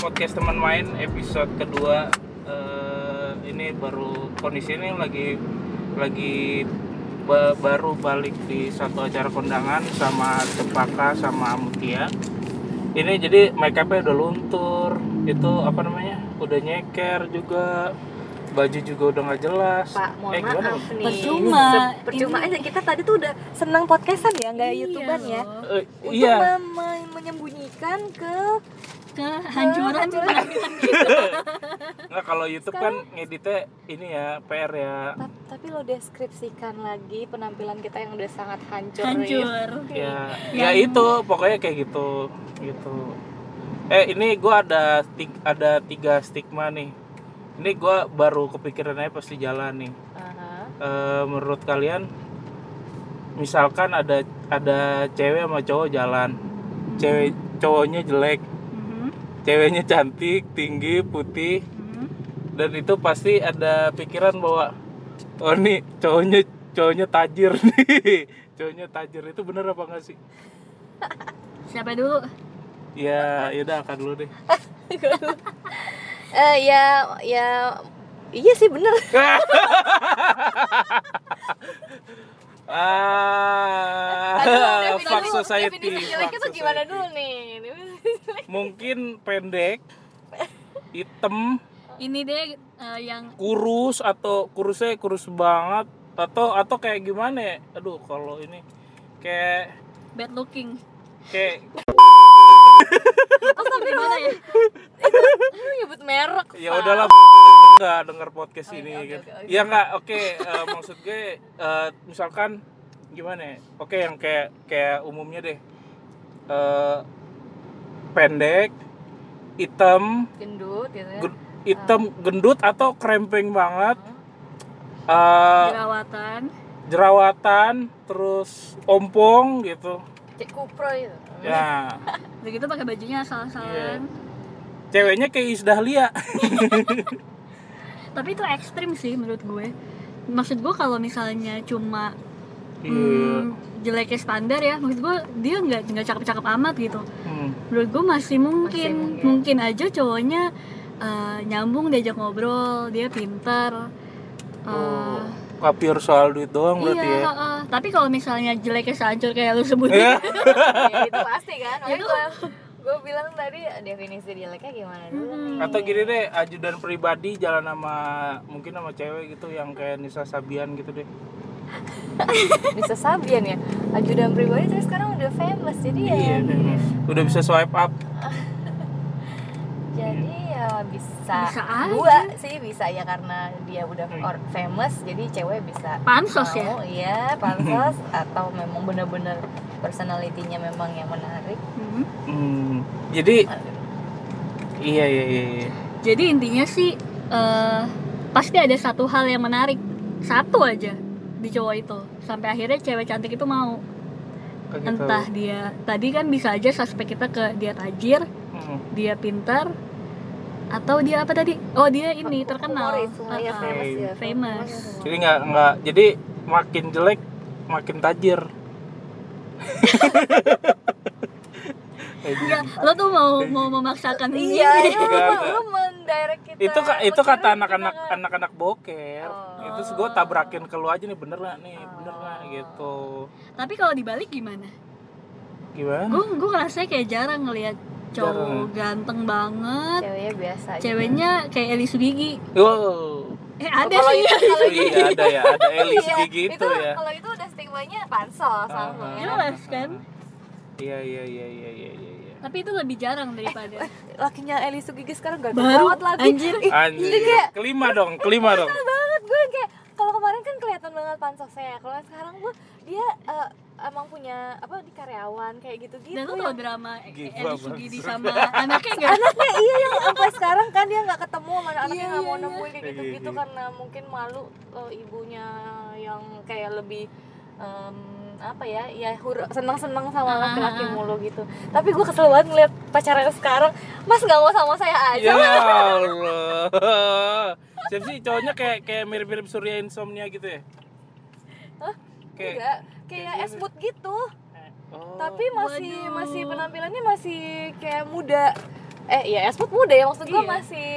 podcast teman main episode kedua Eh, ini baru kondisi ini lagi lagi ba- baru balik di satu acara kondangan sama Cepaka sama Mutia ini jadi make upnya udah luntur itu apa namanya udah nyeker juga baju juga udah nggak jelas Pak, mohon eh gimana maaf nih. Percuma. Percuma Ini- aja kita tadi tuh udah senang podcastan ya, nggak Iya youtuber ya. Eh, Untuk iya menyembunyikan ke kehancuran Kehancuran. penampilan kita. nggak kalau YouTube kan ngeditnya ini ya PR ya Ta- tapi lo deskripsikan lagi penampilan kita yang udah sangat hancur. ya. Hancur. ya ya itu pokoknya kayak gitu gitu eh ini gua ada ada tiga stigma nih ini gua baru kepikiran aja pas di jalan nih Aha. Eh, menurut kalian misalkan ada ada cewek sama cowok jalan cewek cowoknya jelek ceweknya cantik tinggi putih mhm. dan itu pasti ada pikiran bahwa oh nih cowoknya cowoknya tajir nih cowoknya tajir itu bener apa enggak sih Siapa dulu? ya yaudah akan dulu deh Eh ya ya iya sih bener. ah Aduh, fuck society definisi tuh gimana dulu nih? mungkin pendek hitam Ini deh eh, yang kurus atau kurusnya kurus banget atau atau kayak gimana ya aduh kalau ini kayak bad looking. kayak Gimana ya? Lu nyebut merek. ya udahlah nggak denger podcast Oh, ini oke, kan oke, oke. ya nggak oke eh, maksud gue eh, misalkan gimana ya oke yang kayak kayak umumnya deh Eh, pendek hitam gendut gitu ya. hitam gendut atau krempeng banget Eh, Jerawatan. jerawatan terus ompong gitu Cek kupro itu. ya Udah gitu pakai bajunya asal-asalan. ceweknya kayak Isdahlia Tapi itu ekstrim sih menurut gue. Maksud gue kalau misalnya cuma Iya. hmm, jeleknya standar ya, maksud gue dia nggak nggak cakep-cakep amat gitu. Hmm. Menurut gue masih mungkin, Masih mungkin aja cowoknya eh, nyambung diajak ngobrol, dia pintar. eh, Oh, pure soal duit doang berarti iya, ya heeh. tapi kalau misalnya jeleknya sehancur kayak lu sebutin, Ya. ya, itu pasti kan. Itu- gue gue bilang tadi definisi jeleknya gimana dulu Hmm. nih. atau gini deh ajudan pribadi jalan sama mungkin sama cewek gitu yang kayak Nisa Sabian gitu deh bisa Sabian ya? Ajudan pribadi tapi sekarang udah famous jadi ya. Iya deh udah. Bisa swipe up. Jadi ya bisa, Bisa aja. dua sih bisa ya karena dia udah or- famous jadi cewek bisa Pansos ya? iya pansos. Atau memang bener-bener personalitinya memang yang menarik. Hmm. Hmm, jadi iya iya iya, iya. Jadi intinya sih eh, pasti ada satu hal yang menarik, satu aja di cowok itu sampai akhirnya cewek cantik itu mau. Kayak gitu. Entah dia tadi kan bisa aja suspek kita ke dia tajir, Hmm. dia pintar, atau dia apa tadi? Oh dia ini terkenal, Humoris, ya, Ah, ah. famous ya famous. jadi nggak nggak jadi makin jelek makin tajir Enggak, lo tuh mau mau memaksakan ini. iya lu, Enggak, lu mendirect kita itu ka- itu kata anak-anak anak-anak boker Oh. itu gue tabrakin ke lu aja nih bener nggak nih bener nggak Oh. gitu Tapi kalau dibalik gimana? gimana Gue gue rasanya kayak jarang ngelihat cowok Jarang. ganteng banget, ceweknya biasa aja. ceweknya kayak Eli Sugigi. wow Eh ada kalau sih. itu kalau Oh, iya ada ya ada Eli Iya, Sugigi itu ya kalau itu udah stigmanya pansos sama Ah, ya. Jelas kan? iya iya iya iya iya iya iya. Tapi itu lebih jarang daripada lakinya Eli Sugigi sekarang gak Baru, banget lagi anjir. Ih, anjir kayak kelima dong kelima dong banget gue kayak kalau kemarin kan kelihatan banget pansosnya kalau sekarang gue dia eh, emang punya apa di karyawan kayak gitu-gitu Dan lu tau drama Gila Eli Sugidi banget. sama anaknya gak? anaknya iya yang sampai sekarang kan dia nggak ketemu sama anak anaknya Iya, nggak mau iya, nemuin kayak iya. gitu gitu Iya, iya. karena mungkin malu eh, ibunya yang kayak lebih apa ya ya senang senang sama laki-laki mulu gitu tapi gue kesel banget ngeliat pacarnya sekarang mas nggak mau sama saya aja ya Allah siapa sih cowoknya kayak kayak mirip-mirip Surya Insomnia gitu ya Hah? kayak enggak kayak kayak esmut gitu oh. tapi masih Waduh. masih penampilannya masih kayak muda eh ya expert muda ya maksud gue Iya. masih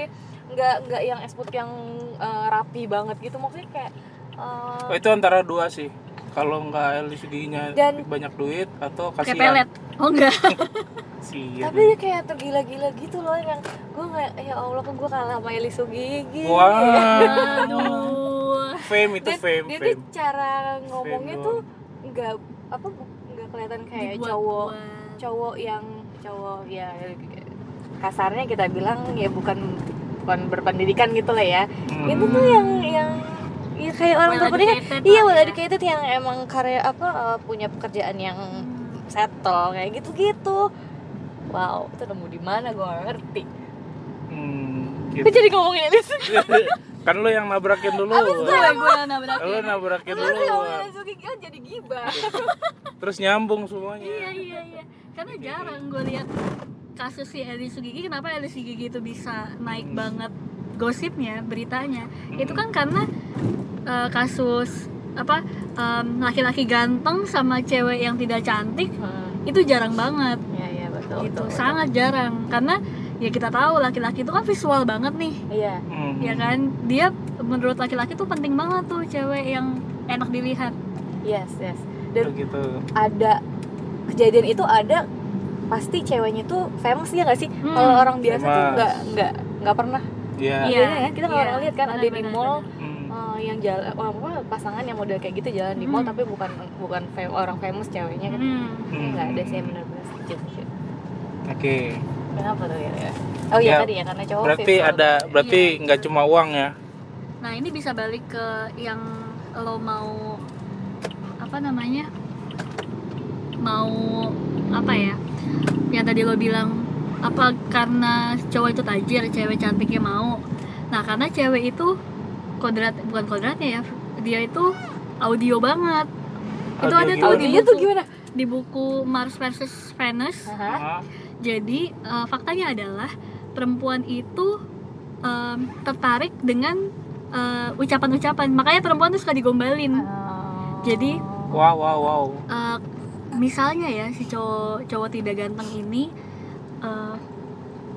nggak nggak yang expert yang eh, rapi banget gitu maksudnya kayak eh, Oh, itu antara dua sih. Kalau nggak LCD-nya Dan- banyak duit atau kayak kasihan. pelet oh enggak tapi dia kayak tergila-gila gitu loh yang gue nggak ya allah kok gue kalah sama Eli Sugigi Wah. aduh fame itu dan fame, dia fame. tuh cara ngomongnya Fame tuh nggak apa nggak kelihatan kayak Dibuat- cowok buat. cowok yang cowok ya kasarnya kita bilang ya bukan bukan berpendidikan gitu lah ya Hmm. itu tuh yang yang ya kayak orang Well berpendidikan educated iya well ya. educated yang emang karya apa eh, punya pekerjaan yang settle kayak gitu gitu wow itu nemu di mana gue gak ngerti Hmm, gue gitu. jadi ngomongin Elis kan lu yang nabrakin dulu. gue gue nabrakin Lu nabrakin Terus dulu. kan jadi gibah Terus nyambung semuanya. iya iya iya karena jarang gue lihat kasus si Eli Sugigi kenapa Eli Sugigi itu bisa naik Hmm. banget gosipnya beritanya Hmm. itu kan karena eh, kasus apa em, laki-laki ganteng sama cewek yang tidak cantik hmm. itu jarang banget ya ya betul gitu betul, sangat jarang karena ya kita tahu laki-laki itu kan visual banget nih betul. iya Hmm. ya kan dia menurut laki-laki tuh penting banget tuh cewek yang enak dilihat yes yes dan Begitu. ada kejadian itu ada pasti ceweknya tuh famous ya nggak sih Hmm. kalau orang biasa tuh Famous. nggak nggak nggak pernah Iya. Iya. Iya, kan? kita nggak iya. pernah lihat kan ada di mall. Hmm. eh, yang jalan oh, apa pasangan yang model kayak gitu jalan di mall Hmm. tapi bukan bukan fam- orang famous ceweknya kan Hmm. Kayaknya nggak ada sih benar-benar sedikit. Oke. kenapa tuh ya, oh iya Ya, tadi ya karena cowok Berarti visual ada berarti Iya. nggak cuma uang ya. Nah ini bisa balik ke yang lo mau apa namanya mau apa ya yang tadi lo bilang apa karena cowok itu tajir cewek cantiknya mau nah karena cewek itu kodrat bukan kodratnya ya dia itu audio banget itu Audio ada gimana? tuh oh di dia tuh buku, gimana di buku Mars versus Venus Hah? Hah? jadi eh, faktanya adalah perempuan itu em, tertarik dengan eh, ucapan-ucapan. Makanya perempuan tuh suka digombalin. Oh. Jadi Wow wow wow. eh, misalnya ya si cowok cowok tidak ganteng ini eh,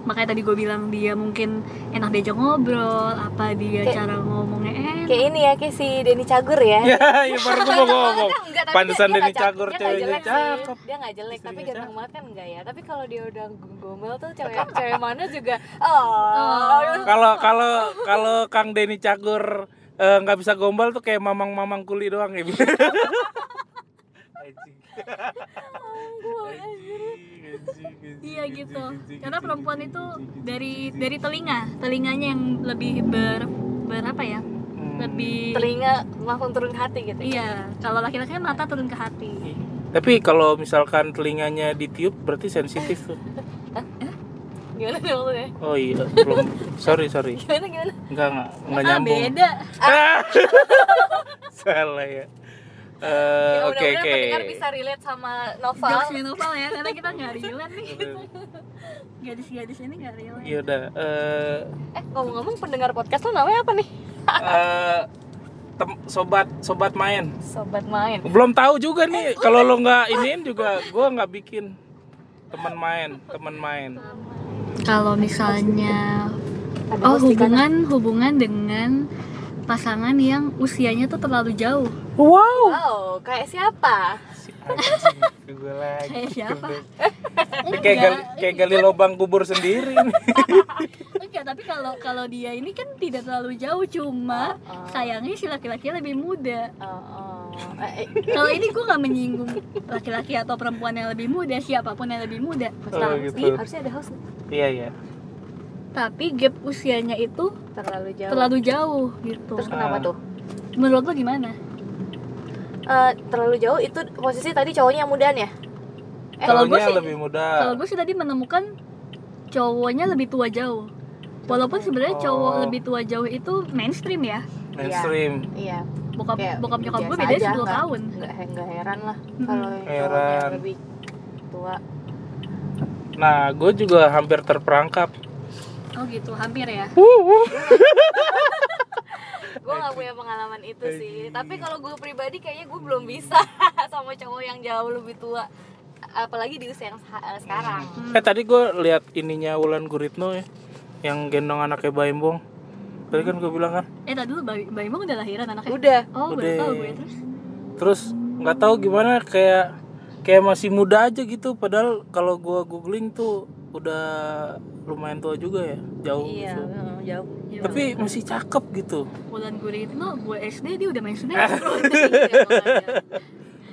makanya tadi gue bilang dia mungkin enak diajak ngobrol, apa dia Kayak- cara ngomongnya enak. kayak ini ya kayak si Denny Cagur ya. Ya, ya baru gua mau ngomong. Pantesan Denny Cagur dia nggak ceweknya cakep. dia nggak jelek tapi ganteng banget kan enggak ya. Tapi kalau dia udah gombal tuh cewek cewek mana juga oh, Kalau kalau kalau Kang Denny Cagur eh, nggak bisa gombal tuh kayak mamang-mamang kuli doang ya. Iya gitu. Karena perempuan itu dari dari telinga, telinganya yang lebih ber ber apa ya? Hmm. Lebih telinga langsung turun ke hati gitu Iya, kalau laki-laki kan mata turun ke hati. Tapi kalau misalkan telinganya ditiup berarti sensitif tuh. gimana nih maksudnya Oh iya, belum. Sorry sorry. gimana gimana Enggak enggak enggak Ah, nyambung. beda. Ah. Salah ya. Eh, Ya, Oke mudah-mudahan oke. pendengar bisa relate sama novel Jokesnya novel ya, karena kita nggak relate nih. Gadis-gadis ini nggak relate. Iya udah. eh, eh ngomong-ngomong pendengar podcast lo namanya apa nih eh, tem- sobat sobat main. sobat main Belum tahu juga nih. Kalau lo nggak iniin juga, gua nggak bikin teman main, teman main. Kalau misalnya Ada oh hubungan hubungan dengan pasangan yang usianya tuh terlalu jauh. Wow. wow kayak siapa Si gue lagi. Kayak siapa? Kayak gali, kayak gali lubang kubur sendiri. Enggak, tapi kalau kalau dia ini kan tidak terlalu jauh, cuma Oh. sayangnya si laki-laki lebih muda. oh, oh. Eh, eh, Kalau ini gue nggak menyinggung laki-laki atau perempuan yang lebih muda, siapa pun yang lebih muda. Oh, harus- gitu. harusnya ada host Iya iya. Tapi gap usianya itu terlalu jauh terlalu jauh gitu. terus kenapa Ah. tuh Menurut lo gimana? Eh, terlalu jauh itu posisi tadi cowoknya yang mudaan ya Kalau gue sih- lebih muda. Kalau gue sih tadi menemukan cowoknya lebih tua jauh. Walaupun sebenarnya cowok Oh. lebih tua jauh itu mainstream ya. mainstream. iya Bokap Kayak bokap nyokap gue beda aja, 10 nggak- tahun. nggak nggak heran lah kalau yang cowoknya Heran. lebih tua Nah, gue juga hampir terperangkap. Oh gitu, hampir ya. gue nggak punya pengalaman itu sih. tapi kalau gue pribadi kayaknya gue belum bisa sama cowok yang jauh lebih tua. Apalagi di usia yang eh, sekarang. Eh tadi gue lihat ininya Wulan Guritno ya, yang gendong anaknya Baimbong. Tadi kan gue bilang kan, eh tadi dulu Bang udah lahiran anaknya? Udah. Oh Udah. tahu gue terus? Terus nggak tahu gimana kayak kayak masih muda aja gitu. Padahal kalau gue googling tuh udah lumayan tua juga ya, jauh. iya gitu. eh, jauh Ya, Tapi masih cakep gitu. bulan gue itu gue SD dia udah main Eh. sinetron Iya, makanya.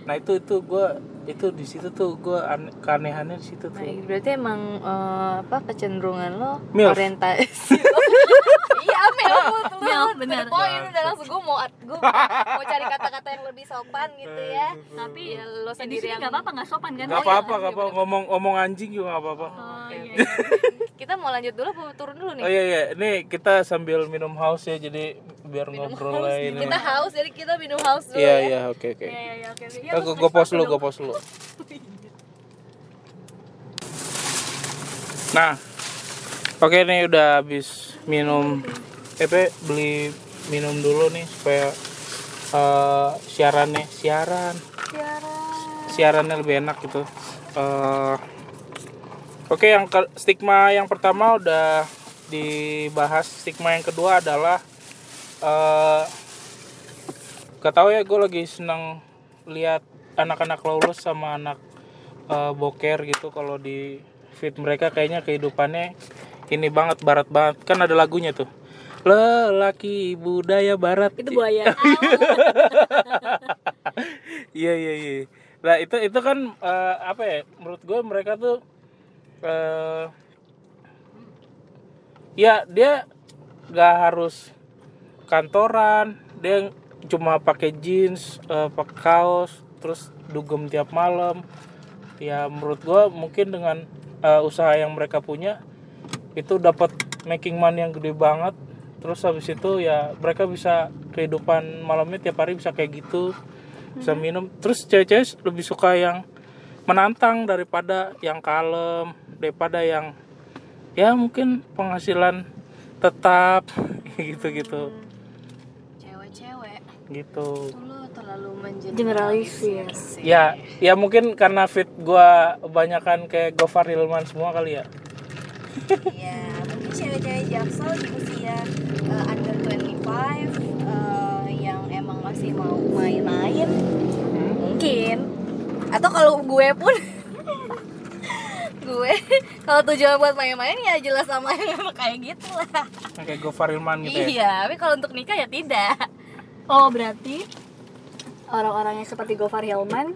Nah itu itu gue itu di situ tuh gue ane, keanehannya di situ Nah, tuh. berarti emang eh, apa kecenderungan lo Milf. orientasi iya Milf, banget. benar. Poin udah langsung gue mau gue mau cari kata-kata yang lebih sopan gitu ya tapi ya lo di sendiri sini yang nggak apa-apa nggak sopan kan Gak apa-apa, gak apa ngomong ngomong anjing juga gak apa-apa. oh iya Oke. kita mau lanjut dulu apa turun dulu nih Oh iya iya, ini kita sambil minum haus ya, jadi biar ngobrol lah ini. kita haus jadi kita minum haus dulu Iya ya iya, oke oke. iya iya iya oke Iya, Eh, lu gue dulu, dong. gue pause dulu. Nah, oke nih udah habis minum. Epe beli minum dulu nih supaya eh, siarannya siaran siarannya lebih enak gitu. Eh, Oke, yang ke- stigma yang pertama udah dibahas. Stigma yang kedua adalah eh gak tau ya, gue lagi seneng lihat anak-anak lulus sama anak eh, boker gitu. Kalau di feed mereka kayaknya kehidupannya ini banget barat banget. Kan ada lagunya tuh. Lelaki budaya barat. itu buaya Iya iya iya. Nah itu itu kan eh, apa ya? Menurut gue mereka tuh eh ya dia nggak harus kantoran, dia cuma pakai jeans, eh, pakai kaos, terus dugem tiap malam. Ya menurut gue mungkin dengan eh, usaha yang mereka punya itu dapat making money yang gede banget. Terus habis itu ya mereka bisa kehidupan malamnya tiap hari bisa kayak gitu bisa minum terus cewek-cewek lebih suka yang menantang daripada yang kalem daripada yang ya mungkin penghasilan tetap gitu-gitu. Cewek-cewek. Gitu. Lo terlalu generalisir. Ya ya mungkin karena fit gua kebanyakan kayak Gofar Hilman semua kali ya. Iya, mungkin cewek-cewek jaksel di usia uh, under 25 uh, yang emang masih mau main-main. Mungkin atau kalau gue pun gue kalau tujuan buat main-main ya jelas sama yang kayak gitu lah. Kayak Gofar Hilman gitu ya? Iya tapi kalau untuk nikah ya tidak. Oh berarti orang-orang yang seperti Gofar Hilman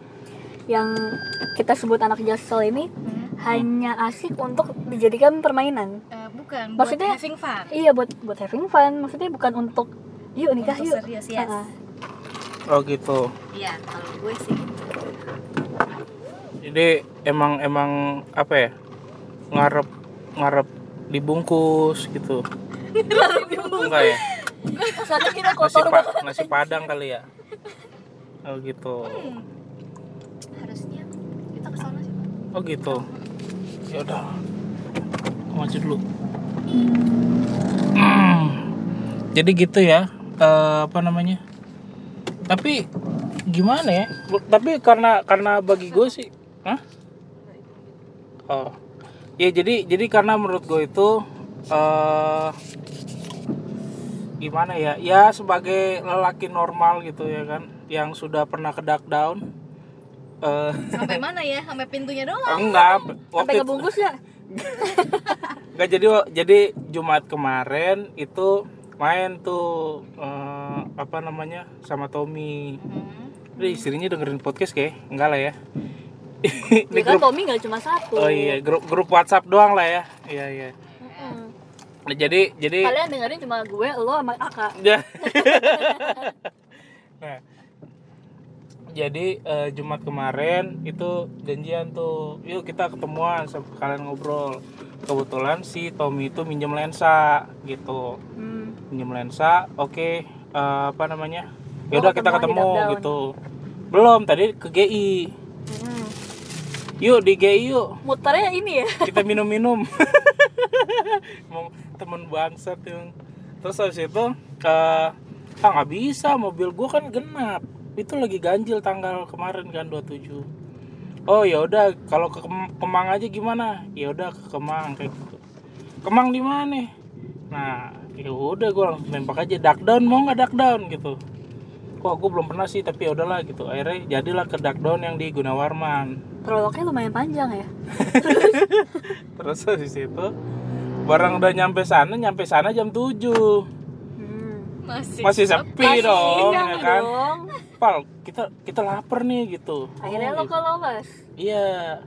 yang kita sebut anak jaksel ini hanya asik untuk dijadikan permainan. Eh, bukan Maksudnya- buat having fun. iya buat buat having fun. Maksudnya bukan untuk yuk nikah Untuk yuk. serius, yes. Ah, ah. oh gitu. Iya kalau gue sih gitu. Jadi emang emang apa ya ngarep ngarep dibungkus gitu. Enggak ya? Soalnya kita nasi, kotor pa- nasi padang kali ya? Oh gitu. Harusnya kita ke sana sih oh gitu. Ya udah. Maju dulu. Jadi gitu ya eh, apa namanya? Tapi gimana ya? Tapi karena karena bagi gue sih Hah? oh ya jadi jadi karena menurut gue itu eh gimana ya ya sebagai lelaki normal gitu ya kan yang sudah pernah ke dark down eh sampai mana ya sampai pintunya doang enggak sampai waktu itu- ngebungkus ya Enggak jadi jadi Jumat kemarin itu main tuh eh, apa namanya sama Tommy. Hmm. Jadi istrinya dengerin podcast kayak enggak lah ya. Ini ya kan grup Tommy nggak cuma satu Oh iya, grup grup WhatsApp doang lah ya. Iya iya. Mm-mm. Nah, jadi jadi kalian dengerin cuma gue lo sama Aka Ya. nah, jadi eh, Jumat kemarin itu janjian tuh, yuk kita ketemuan kalian ngobrol. Kebetulan si Tommy itu minjem lensa gitu, hmm. minjem lensa. Oke, eh, apa namanya? Ya udah kita ketemu gitu. Belum tadi ke GI. Mm. Yuk di GI yuk, muternya ini ya? Kita minum-minum. Mau temen bangsat yang terus habis itu eh ah nggak bisa mobil gua kan genap. Itu lagi ganjil tanggal kemarin kan 27 oh ya udah kalau ke Kem- Kemang aja gimana? Ya udah ke Kemang kayak gitu. Kemang di mana? Nah ya udah gue langsung nembak aja duck down mau nggak duck down? gitu. Kok gue belum pernah sih tapi ya udahlah gitu. Akhirnya jadilah ke duck down yang di Gunawarman prolognya lumayan panjang ya terus di situ barang udah nyampe sana nyampe sana jam 7 hmm. masih masih sepi dong Indah ya kan dong pal kita kita lapar nih gitu akhirnya Oh, lo gitu. ke Lomas Iya,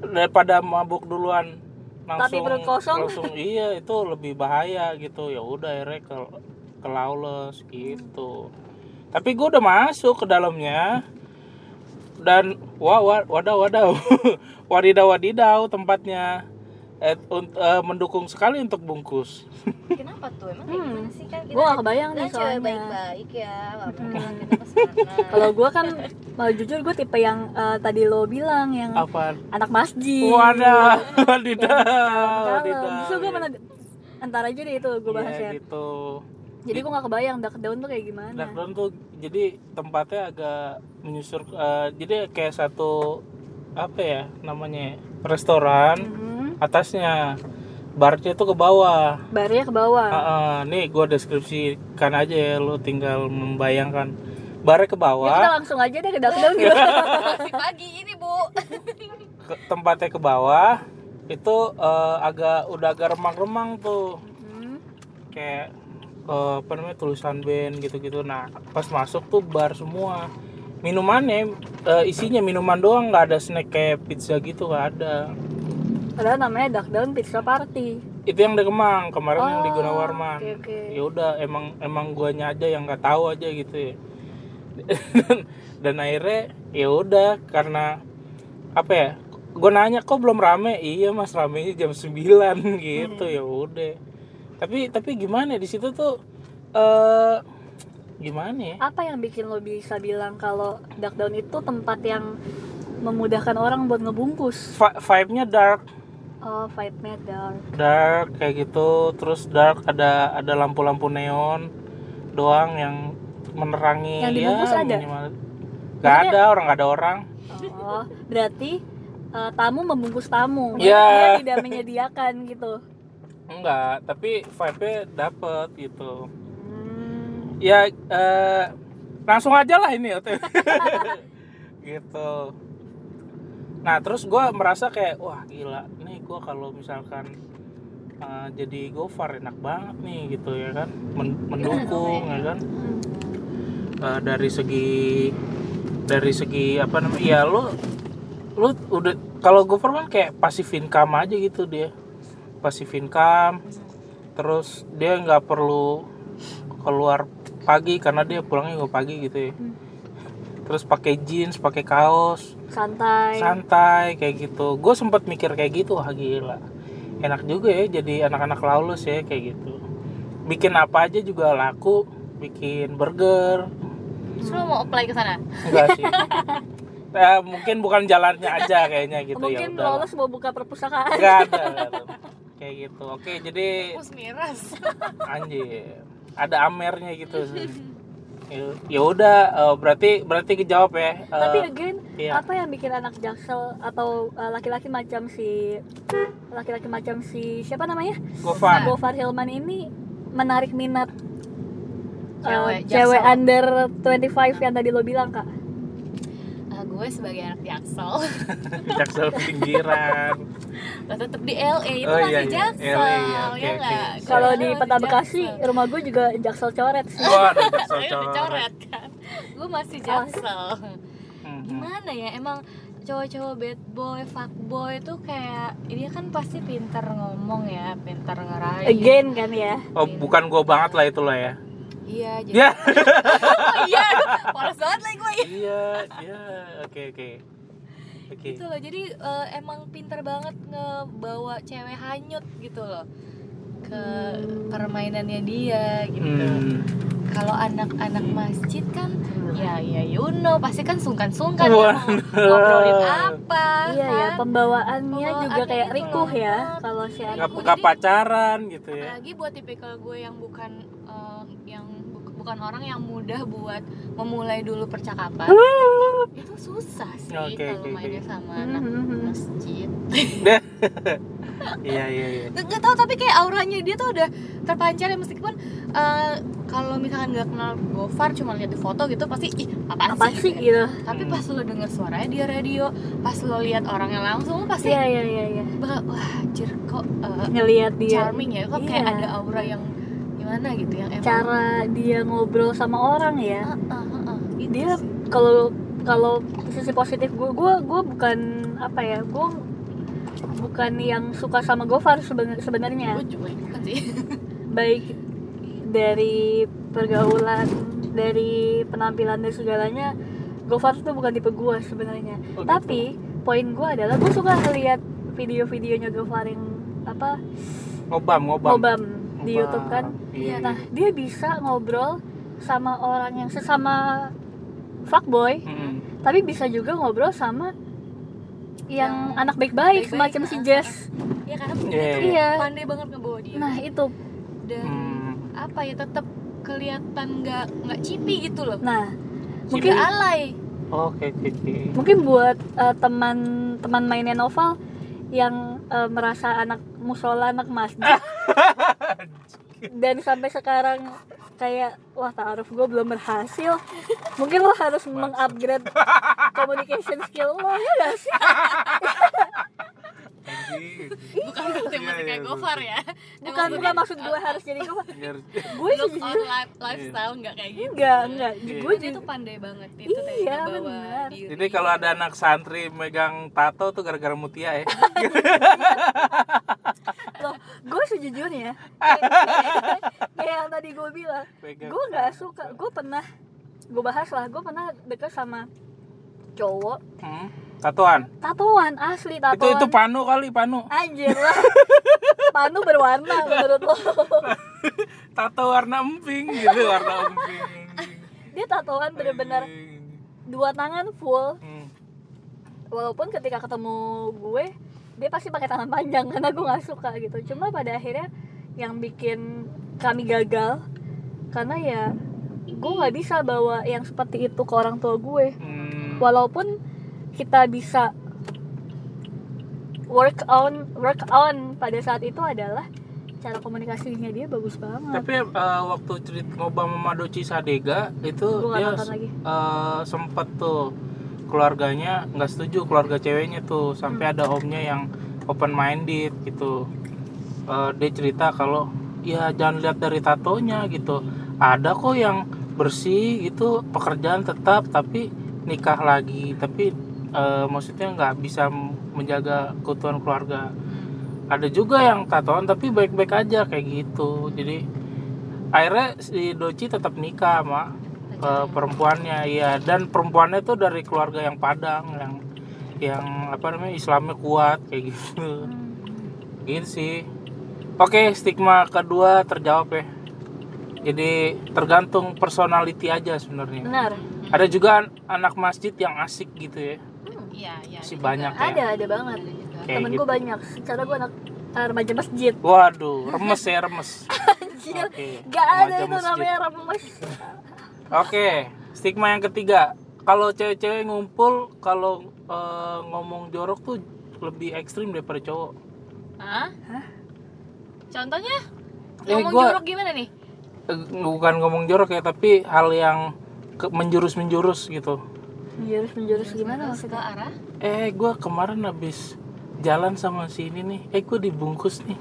daripada mabuk duluan langsung Tapi perut kosong. langsung iya itu lebih bahaya gitu. Ya udah akhirnya ke ke Lawless gitu. Tapi gue udah masuk ke dalamnya dan wah, wadaw wadaw wadidaw wadidaw tempatnya eh, un- eh, mendukung sekali untuk bungkus. kenapa tuh emang kayak Hmm. gimana sih kan kita gue gak kebayang nih cewek soalnya baik-baik ya Hmm. kalau gue kan mau jujur gue tipe yang eh, tadi lo bilang yang Apa? anak masjid Wadah, wadidaw, kalem. wadidaw. Justru gue mana antara aja deh itu gue bahas Iya, ya gitu. Jadi gue gak kebayang dark down tuh kayak gimana. Darkdown tuh jadi tempatnya agak menyusur eh, jadi kayak satu apa ya namanya restoran Mhm. atasnya. Barnya tuh ke bawah. Barnya ke bawah. Ah, ah, nih gue deskripsikan aja ya lo tinggal membayangkan. Barnya ke ya kita bawah langsung aja deh ke dark down gitu. Masih pagi ini bu. Ke, tempatnya ke bawah itu eh, agak udah agak remang-remang tuh. Hmm. kayak eh, apa namanya tulisan band gitu-gitu. Nah pas masuk tuh bar semua. Minumannya eh, isinya minuman doang nggak ada snack kayak pizza gitu nggak ada. Padahal namanya dark down pizza party. Itu yang di Kemang kemarin yang di Oh, Gunawarman. oke, oke. ya udah emang emang guanya aja yang nggak tahu aja gitu ya. Dan, dan akhirnya ya udah karena apa ya gue nanya kok belum rame? Iya mas ramenya jam 9 gitu Hmm. ya udah tapi tapi gimana ya, di situ tuh eh gimana ya? Apa yang bikin lo bisa bilang kalau dark down itu tempat yang memudahkan orang buat ngebungkus? Vi- vibe-nya dark. Oh five meter dark kayak gitu. Terus dark ada ada lampu-lampu neon doang yang menerangi Yang dibungkus ada? minimal. Nggak ada orang nggak ada orang. Oh berarti eh, tamu membungkus tamu. Iya. dia tidak menyediakan gitu enggak tapi vibe-nya dapet gitu. Hmm. ya eh, langsung aja lah ini OTW. gitu. Nah terus gue merasa kayak wah gila nih gue kalau misalkan eh, jadi gofar enak banget nih gitu ya kan. Men- mendukung ya kan. Eh, dari segi dari segi apa namanya ya lu lu udah kalau gofar kan kayak passive income aja gitu dia passive income terus dia nggak perlu keluar pagi karena dia pulangnya nggak pagi gitu ya. Hmm. terus pakai jeans pakai kaos. Santai. Santai kayak gitu. Gue sempat mikir kayak gitu wah gila. Enak juga ya jadi anak-anak lawless ya kayak gitu. Bikin apa aja juga laku. Bikin burger. Terus lo mau apply ke sana? Enggak sih. Eh, mungkin bukan jalannya aja kayaknya gitu ya mungkin lolos mau buka perpustakaan. Nggak ada, nggak ada. Kayak gitu. Oke jadi miras. Anjir. Ada amernya gitu. Ya- ya udah eh, berarti berarti kejawab ya Eh, tapi again iya. apa yang bikin anak jaksel atau uh, laki-laki macam si laki-laki macam si siapa namanya? Gofar. Gofar Hilman ini menarik minat uh, Cewek cewek Jaksel. under 25 yang tadi lo bilang kak. Ah, gue sebagai anak jaksel. Jaksel pinggiran lo tetep di LA itu Oh, iya, masih iya. jaksel LA, iya, ya oke, oke. nggak kalau di Peta Bekasi Jaksel. rumah gue juga jaksel coret sih Wah, ada jaksel coret. coret kan gue masih jaksel Mhm. gimana ya emang cowok-cowok bad boy, fuck boy tuh kayak dia kan pasti pintar ngomong ya, pintar ngerayu. again kan ya Oh, bukan gua banget lah itu lah ya. Iya, jadi Ya. oh, iya, polos banget lagi gue. Iya, iya. Oke, oke. Oke. Gitu loh, jadi eh, emang pintar banget ngebawa cewek hanyut gitu loh ke permainannya dia gitu. Hmm. kalau anak-anak masjid kan ya ya you know pasti kan sungkan-sungkan ya, mau ngobrolin apa iya ya kan? pembawaannya juga Pembawaannya kayak gitu rikuh ya kalau si anak jadi- pacaran gitu ya apalagi buat tipikal gue yang bukan eh, yang bukan orang yang mudah buat memulai dulu percakapan itu susah sih Oke, kalau oke, mainnya oke. sama anak Mhm. masjid iya iya iya nggak tahu tapi kayak auranya dia tuh udah terpancar ya meskipun eh, kalau misalkan nggak kenal Gofar cuma lihat di foto gitu pasti ih apaan apa sih, sih gitu tapi Hmm. pas lo denger suaranya di radio pas lo lihat orangnya langsung lo pasti iya iya iya iya bakal wah anjir kok eh, ngelihat dia charming ya kok kayak Iya. ada aura yang gimana gitu yang emang cara dia ngobrol sama orang ya. Ah, ah, ah. Itu dia kalau kalau sisi positif gue gue gue bukan apa ya gue bukan yang suka sama Gofar seben- sebenarnya. Gue juga bukan sih. Baik dari pergaulan dari penampilan dan segalanya Gofar tuh bukan tipe gue sebenarnya. Oh, gitu. tapi poin gue adalah gue suka ngeliat video-videonya Gofar yang apa? Ngobam ngobam. Ngobam di. YouTube kan iya, nah iya. dia bisa ngobrol sama orang yang sesama fuckboy Mm-mm. tapi bisa juga ngobrol sama yang, Yang anak baik-baik semacam si ah, Jess ya karena Iya, dia tuh iya. pandai banget ngebawa dia nah itu dan Hmm. apa ya tetap kelihatan nggak nggak cipi gitu loh nah mungkin mungkin alay oke oke oke. mungkin buat eh, teman teman mainnya novel yang eh, merasa anak musola anak masjid dan sampai sekarang kayak wah taaruf gue belum berhasil. Mungkin lo harus mengupgrade communication skill lo ya gak sih? Bukan berarti Iya, masih iya, kayak betul. Gofar ya? Bukan bukan maksud gue harus jadi gue Biar- gue look on lifestyle nggak kayak gitu. Enggak enggak Iya. gue dia juga tuh pandai banget itu tadi Iya, benar. Jadi kalau ada anak santri megang tato tuh gara-gara mutia ya. sejujurnya. Kayak, kayak yang tadi gue bilang. Gue nggak suka. gue pernah gue bahas lah. Gue pernah deket sama cowok. Hmm, tatoan. tatoan asli Itu tatoan. itu panu kali panu. anjir lah. Panu berwarna menurut lo. Tato warna emping gitu warna emping. dia tatoan bener-bener dua tangan full. Hmm. walaupun ketika ketemu gue dia pasti pakai tangan panjang karena gue nggak suka gitu. Cuma pada akhirnya yang bikin kami gagal karena ya gue nggak bisa bawa yang seperti itu ke orang tua gue. Hmm. walaupun kita bisa work on work on pada saat itu adalah cara komunikasinya dia bagus banget. Tapi eh, waktu cerita ngobam sama Doci Sadega itu nggak dia lagi. eh, sempet tuh keluarganya nggak setuju keluarga ceweknya tuh. Sampai ada omnya yang open minded gitu. Eh, dia cerita kalau ya jangan lihat dari tatonya gitu. Ada kok yang bersih gitu pekerjaan tetap tapi nikah lagi. Tapi eh, maksudnya nggak bisa menjaga keutuhan keluarga. Ada juga yang tatoan tapi baik-baik aja kayak gitu. Jadi akhirnya si Doci tetap nikah sama eh, perempuannya ya dan perempuannya tuh dari keluarga yang Padang yang yang apa namanya Islamnya kuat kayak gitu. Hmm. gitu sih. Oke stigma kedua terjawab ya. Jadi tergantung personality aja sebenarnya. Benar. Ada juga an- anak masjid yang asik gitu ya. Iya iya Masih ada banyak juga. ya. ada ada banget. Kayak temen gitu. gue banyak. Secara gue anak eh, remaja masjid. Waduh remes ya remes. Anjir, Oke, gak ada itu namanya remes Oke, stigma yang ketiga. Kalau cewek-cewek ngumpul, kalau eh, ngomong jorok tuh lebih ekstrim daripada cowok. Hah? contohnya Eh, ngomong gua- jorok gimana nih Eh, bukan ngomong jorok ya, tapi hal yang ke- menjurus-menjurus gitu. menjurus menjurus gimana maksudnya arah Eh, gua kemarin habis jalan sama si ini nih. Eh, gue dibungkus nih.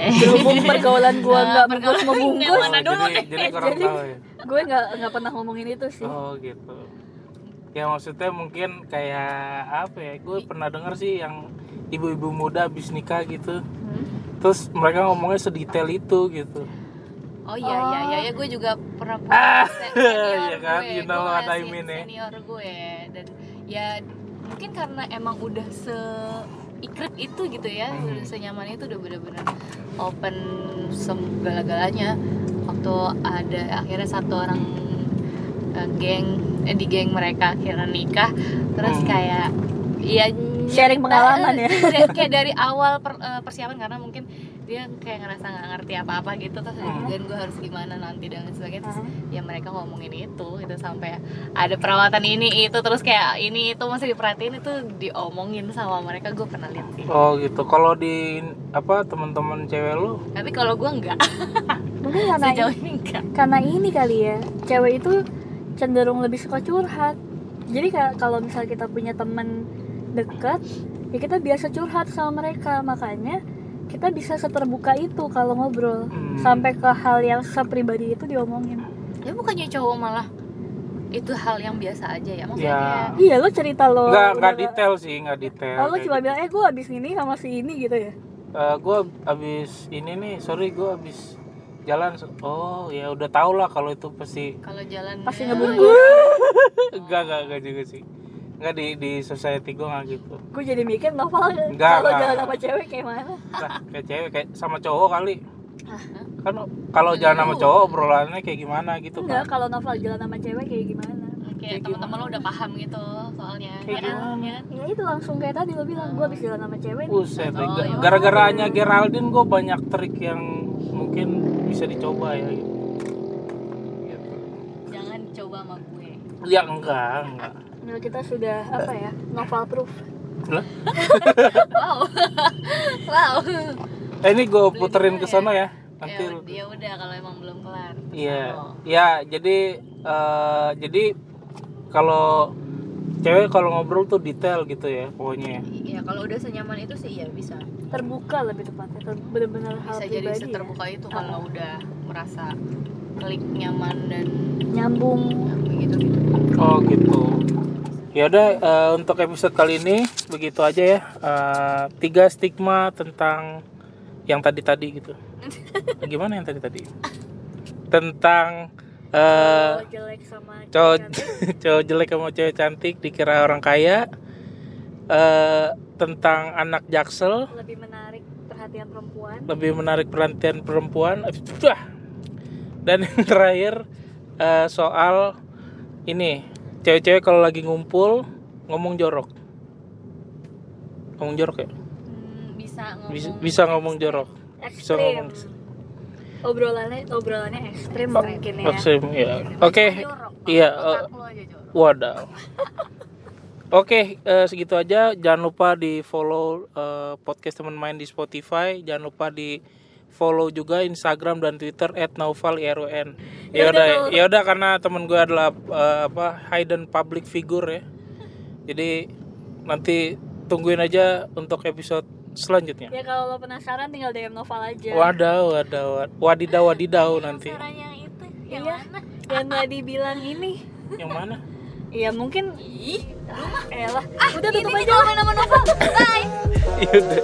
Berhubung pergaulan gue Nah, nggak pergaulan bungkus membungkus mana dulu jadi, nih? jadi kurang Jadi- tahu ya. gue nggak nggak pernah ngomongin itu sih Oh gitu. Ya maksudnya mungkin kayak apa ya? Gue pernah dengar sih yang ibu-ibu muda habis nikah gitu. Hmm. Terus mereka ngomongnya sedetail itu gitu. Oh iya iya iya ya gue juga pernah punya Ah, se- senior iya kan, gue, you know gue what I mean ya. senior gue dan ya mungkin karena emang udah se ikrip itu gitu ya Hmm. udah senyaman itu udah bener-bener open segala-galanya waktu ada akhirnya satu orang eh, geng eh, di geng mereka akhirnya nikah terus Hmm. kayak ya Sharing pengalaman ya? kayak- dari awal per- eh, persiapan karena mungkin dia kayak ngerasa nggak ngerti apa-apa gitu terus Hmm. dan gue harus gimana nanti dan sebagainya terus Hmm. ya mereka ngomongin itu itu sampai ada perawatan ini itu terus kayak ini itu masih diperhatiin itu diomongin sama mereka gue pernah lihat sih Oh gitu. Kalau di apa teman-teman cewek lu? tapi kalau gue enggak mungkin karena sejauh ini enggak karena ini kali ya cewek itu cenderung lebih suka curhat jadi ka- kalau misal kita punya teman dekat ya kita biasa curhat sama mereka makanya kita bisa seterbuka itu kalau ngobrol Hmm. sampai ke hal yang sepribadi itu diomongin ya bukannya cowok malah itu hal yang biasa aja ya maksudnya Ya. iya lo cerita lo Nggak nggak detail sih, nggak detail. oh lo cuma gitu. bilang eh gue abis ini sama si ini gitu ya Eh, gue abis ini nih, sorry gue abis jalan. Oh ya udah tau lah kalau itu pasti kalau jalan pasti ya, ngebungkus enggak enggak enggak juga sih. Enggak di di society gue nggak gitu. gue jadi mikir novel Enggak, kalau enggak. jalan sama cewek kayak mana Lah, kayak cewek kayak sama cowok kali. Hah? Kan kalau jalan sama cowok obrolannya kayak gimana gitu enggak kan. kalau novel jalan sama cewek kayak gimana kayak teman-teman lo udah paham gitu soalnya Kayak Ya kan? gimana? Ya kan? ya itu langsung kayak tadi lo bilang gue abis jalan sama cewek nih. Buset, Oh, ga- iya. gara-gara hanya Geraldine gue banyak trik yang mungkin bisa dicoba ya. Gitu. jangan coba sama gue Ya enggak, enggak. Nah, kita sudah apa ya novel proof wow wow eh, ini gue puterin ke sono ya. Nanti ya, ya udah kalau emang belum kelar Iya, Oh. ya jadi eh, jadi kalau cewek kalau ngobrol tuh detail gitu ya pokoknya. ya. Iya, kalau udah senyaman itu sih ya bisa. terbuka lebih tepatnya ter- benar-benar hal Bisa jadi pribadi ya. itu kalau Ah. udah merasa klik nyaman dan nyambung ya, begitu gitu. Oh gitu. Ya udah eh, untuk episode kali ini begitu aja ya. Eh, tiga stigma tentang yang tadi-tadi gitu. Gimana yang tadi-tadi? Tentang eh cowok jelek sama cowok jelek sama cewek cantik dikira orang kaya. Eh tentang anak jaksel lebih menarik perhatian perempuan lebih menarik perhatian perempuan dan yang terakhir eh, soal ini cewek-cewek kalau lagi ngumpul ngomong jorok. Ngomong jorok ya? Hmm, bisa ngomong bisa, bisa ngomong jorok. Bisa ekstrim. ngomong obrolannya obrolannya ekstrim mungkin ya. Maksim, ya oke. Jorok. iya Otak eh, lo aja jorok. wadaw Oke, eh, segitu aja. Jangan lupa di follow eh, podcast teman main di Spotify. Jangan lupa di follow juga Instagram dan Twitter @nauvalirwn. Ya udah, ya udah karena temen gue adalah eh, apa hidden public figure ya. Jadi nanti tungguin aja untuk episode selanjutnya. ya kalau lo penasaran tinggal DM novel aja Wadaw, wadaw, wad- wadidaw, wadidaw nanti. Penasaran yang itu yang Iya. mana? yang tadi bilang ini Yang mana? Iya mungkin Ih, Elah, udah tutup ini aja main sama Nova. Bye. Ya udah.